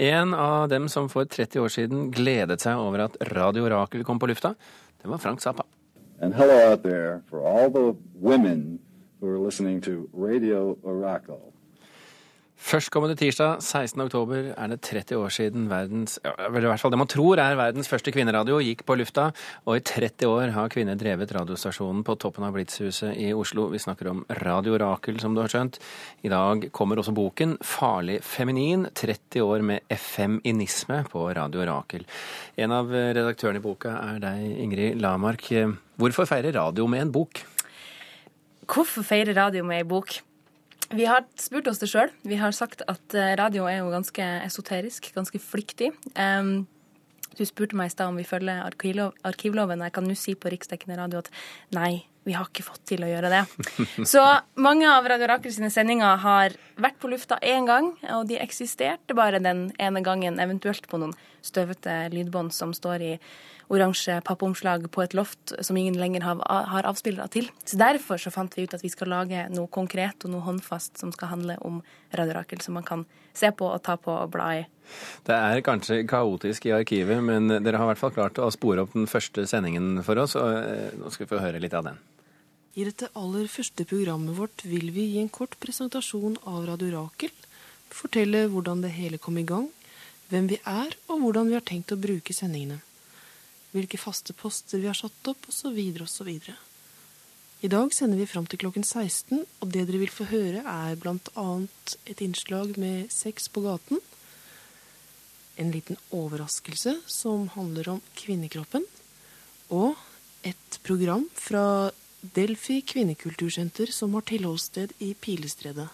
En av dem som for 30 år siden gledet seg over at Radio Rakel kom på lufta, det var Frank Zappa. And hello out for all the women who are Radio Oracle. Førstkommende tirsdag 16. oktober er det 30 år siden verdens, ja, vel i hvert fall det man tror er verdens første kvinneradio, gikk på lufta. Og i 30 år har kvinner drevet radiostasjonen på toppen av Blitzhuset i Oslo. Vi snakker om Radio Rakel, som du har skjønt. I dag kommer også boken Farlig feminin 30 år med FM-inisme på Radio Rakel. En av redaktørene i boka er deg, Ingrid Lamark. Hvorfor feire radio med en bok? Hvorfor feire radio med ei bok? Vi har spurt oss det sjøl. Vi har sagt at eh, radio er jo ganske esoterisk, ganske flyktig. Um, du spurte meg i stad om vi følger arkivlov, arkivloven. Jeg kan nå si på riksdekkende radio at nei, vi har ikke fått til å gjøre det. Så mange av Radio Rakel sine sendinger har vært på lufta én gang, og de eksisterte bare den ene gangen, eventuelt på noen støvete lydbånd som står i oransje pappomslag på et loft som ingen lenger har, har avspillere til. Så Derfor så fant vi ut at vi skal lage noe konkret og noe håndfast som skal handle om Radio Rakel, som man kan se på og ta på og bla i. Det er kanskje kaotisk i arkivet, men dere har i hvert fall klart å spore opp den første sendingen for oss, og eh, nå skal vi få høre litt av den. I dette aller første programmet vårt vil vi gi en kort presentasjon av Radio Rakel, fortelle hvordan det hele kom i gang, hvem vi er og hvordan vi har tenkt å bruke sendingene hvilke faste poster vi har satt opp, osv., osv. I dag sender vi fram til klokken 16, og det dere vil få høre, er annet et innslag med Sex på gaten, en liten overraskelse som handler om kvinnekroppen, og et program fra Delfi kvinnekultursenter som har tilholdssted i Pilestredet.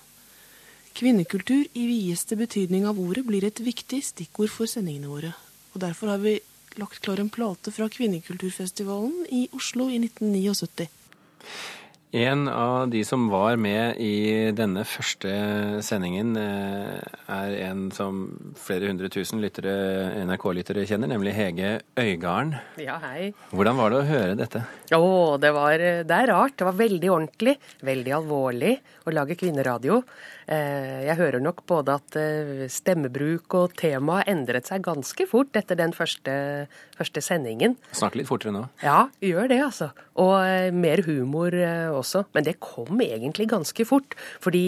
Kvinnekultur i videste betydning av ordet blir et viktig stikkord for sendingene våre. Og Derfor har vi lagt klar en plate fra Kvinnekulturfestivalen i Oslo i 1979. En av de som var med i denne første sendingen, eh, er en som flere hundre tusen NRK-lyttere kjenner, nemlig Hege Øygarden. Ja, hei. Hvordan var det å høre dette? Å, det, var, det er rart. Det var veldig ordentlig, veldig alvorlig å lage kvinneradio. Eh, jeg hører nok både at eh, stemmebruk og tema endret seg ganske fort etter den første, første sendingen. Snakke litt fortere nå? Ja, gjør det, altså. Og eh, mer humor også. Men det kom egentlig ganske fort. Fordi,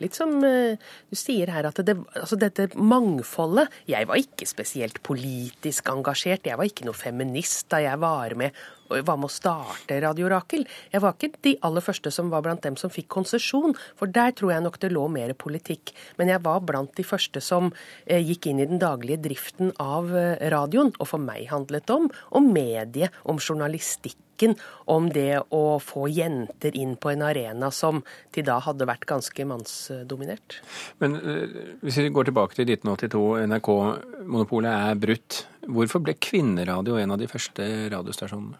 litt som du sier her, at det, altså dette mangfoldet Jeg var ikke spesielt politisk engasjert. Jeg var ikke noe feminist da jeg var med hva med å starte Radio Rakel? Jeg var ikke de aller første som var blant dem som fikk konsesjon, for der tror jeg nok det lå mer politikk. Men jeg var blant de første som eh, gikk inn i den daglige driften av eh, radioen. Og for meg handlet det om, om medie, om journalistikken, om det å få jenter inn på en arena som til da hadde vært ganske mannsdominert. Men uh, hvis vi går tilbake til 1982, NRK-monopolet er brutt. Hvorfor ble kvinneradio en av de første radiostasjonene?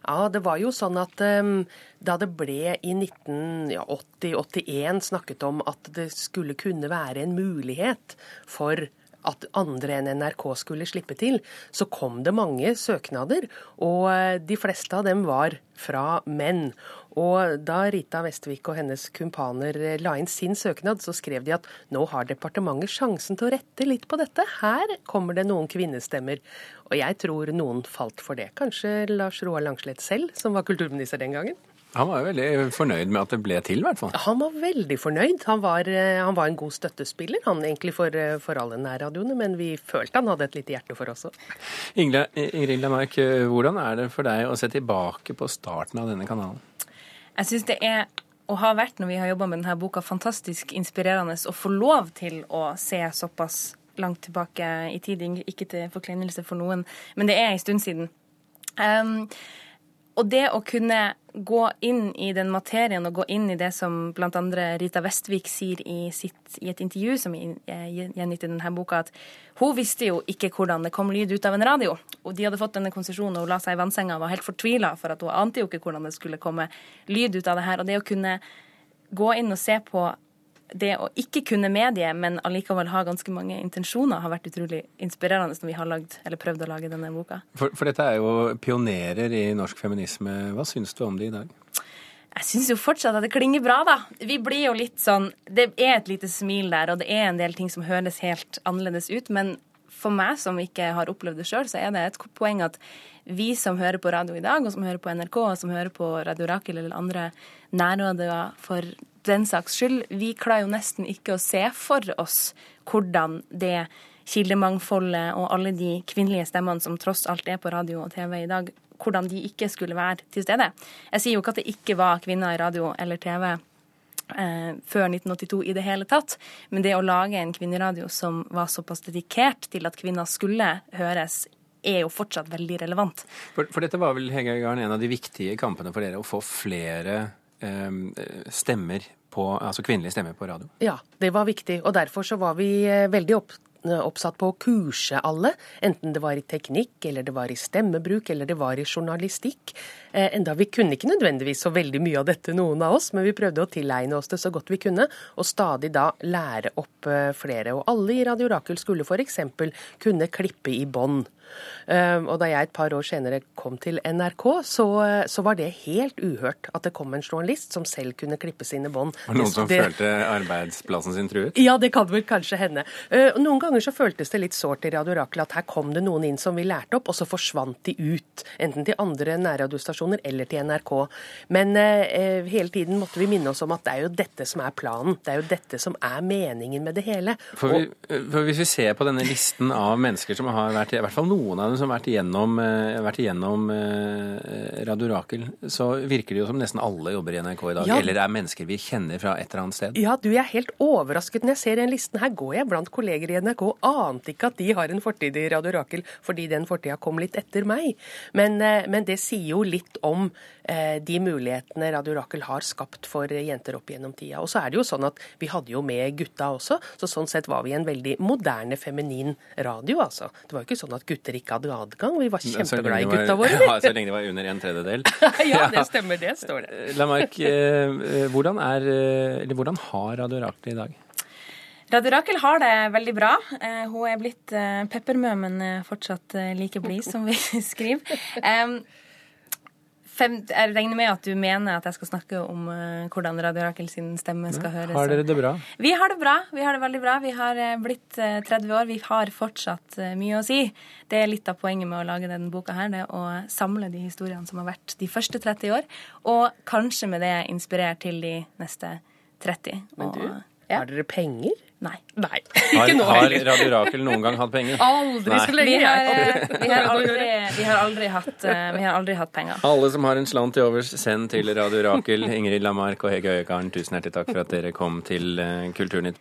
Ja, det var jo sånn at um, da det ble i 1980-81 snakket om at det skulle kunne være en mulighet for at andre enn NRK skulle slippe til, så kom det mange søknader. Og eh, de fleste av dem var fra menn. Og da Rita Vestvik og hennes kumpaner eh, la inn sin søknad, så skrev de at nå har departementet sjansen til å rette litt på dette. Her kommer det noen kvinnestemmer. Og jeg tror noen falt for det. Kanskje Lars Roar Langslett selv, som var kulturminister den gangen. Han var jo veldig fornøyd med at det ble til, i hvert fall. Han var veldig fornøyd. Han var, eh, han var en god støttespiller, han egentlig for, eh, for alle nærradioene, men vi følte han hadde et lite hjerte for oss òg. Ingrid Lamark, hvordan er det for deg å se tilbake på starten av denne kanalen? Jeg syns det er og har vært når vi har jobba med denne boka, fantastisk inspirerende å få lov til å se såpass langt tilbake i tid. Ikke til forkleinelse for noen, men det er en stund siden. Um, og det å kunne gå inn i den materien og gå inn i det som bl.a. Rita Vestvik sier i, sitt, i, et intervju som er gjengitt i denne boka, at hun visste jo ikke hvordan det kom lyd ut av en radio. Og de hadde fått denne konsesjonen, og hun la seg i vannsenga og var helt fortvila, for at hun ante jo ikke hvordan det skulle komme lyd ut av det her. Og det å kunne gå inn og se på det å ikke kunne medie, men allikevel ha ganske mange intensjoner, har vært utrolig inspirerende når vi har lagd, eller prøvd å lage denne boka. For, for, dette er jo pionerer i norsk feminisme. Hva syns du om det i dag? Jeg syns jo fortsatt at det klinger bra, da. Vi blir jo litt sånn Det er et lite smil der, og det er en del ting som høres helt annerledes ut. Men for meg som ikke har opplevd det sjøl, så er det et poeng at vi som hører på radio i dag, og som hører på NRK, og som hører på Radio Rakel eller andre nærradioer for den saks skyld, vi klarer jo nesten ikke å se for oss hvordan det kildemangfoldet og alle de kvinnelige stemmene som tross alt er på radio og TV i dag, hvordan de ikke skulle være til stede. Jeg sier jo ikke at det ikke var kvinner i radio eller TV eh, før 1982 i det hele tatt, men det å lage en kvinneradio som var såpass dedikert til at kvinner skulle høres, er jo fortsatt veldig relevant. For, for dette var vel Hege Garn, en av de viktige kampene for dere, å få flere stemmer på, altså kvinnelige stemmer på radio? Ja, det var viktig. Og derfor så var vi eh, veldig opp, oppsatt på å kurse alle. Enten det var i teknikk, eller det var i stemmebruk, eller det var i journalistikk. Eh, enda vi kunne ikke nødvendigvis så veldig mye av dette, noen av oss, men vi prøvde å tilegne oss det så godt vi kunne, og stadig da lære opp eh, flere. Og alle i Radio Rakel skulle f.eks. kunne klippe i bånd. Og da jeg et par år senere kom til NRK, så, så, var det helt uhørt at det kom en journalist som selv kunne klippe sine bånd. Var det noen som det... følte arbeidsplassen sin truet? Ja, det kan vel kanskje hende. Noen ganger så føltes det litt sårt i Radio Rakel at her kom det noen inn som vi lærte opp, og så forsvant de ut. Enten til andre nærradiostasjoner eller til NRK. Men eh, hele tiden måtte vi minne oss om at det er jo dette som er planen. Det er jo dette som er meningen med det hele. For, vi, for Hvis vi ser på denne listen av mennesker som har vært i hvert fall noen noen av dem som har vært igjennom, eh, vært igjennom eh, Radio Rakel, så virker det jo som nesten alle jobber i NRK i dag. Ja. Eller er mennesker vi kjenner fra et eller annet sted. Ja, du, jeg er helt overrasket når jeg ser den listen. Her går jeg blant kolleger i NRK og ante ikke at de har en fortid i Radio Rakel, fordi den fortida kom litt etter meg. Men, eh, men det sier jo litt om de mulighetene Radio Rakel har skapt for jenter opp gjennom tida. Og så er det jo sånn at vi hadde jo med gutta også, så sånn sett var vi en veldig moderne, feminin radio, altså. Det var jo ikke sånn at gutter ikke hadde adgang. Vi var kjempeglade i gutta våre. Ja, så lenge det var under en tredjedel. ja, det stemmer. Det står det. La Lamarck, eh, hvordan, er, eller hvordan har Radio Rakel i dag? Radio Rakel har det veldig bra. Hun er blitt peppermø, men fortsatt like blid, som vi skriver fem, jeg regner med at du mener at jeg skal snakke om uh, hvordan Radio Rakel sin stemme skal høres. Har dere det bra? Vi har det bra. Vi har det veldig bra. Vi har uh, blitt uh, eh, 30 år. Vi har fortsatt mye å si. Det er litt av poenget med å lage denne boka her, det å samle de historiene som har vært de første 30 år, og kanskje med det inspirere til de neste 30. Men du, og, ja. har dere penger? Nei. Nei. Har, har Radio Rakel noen gang hatt penger? Aldri så lenge. Vi har, vi har, aldri, vi har aldri, hatt, eh, vi har aldri hatt penger. Alle som har en slant til overs, send til Radio Rakel. Ingrid Lamarck og Hege Øyegarden, tusen hjertelig takk for at dere kom til eh, Kulturnytt.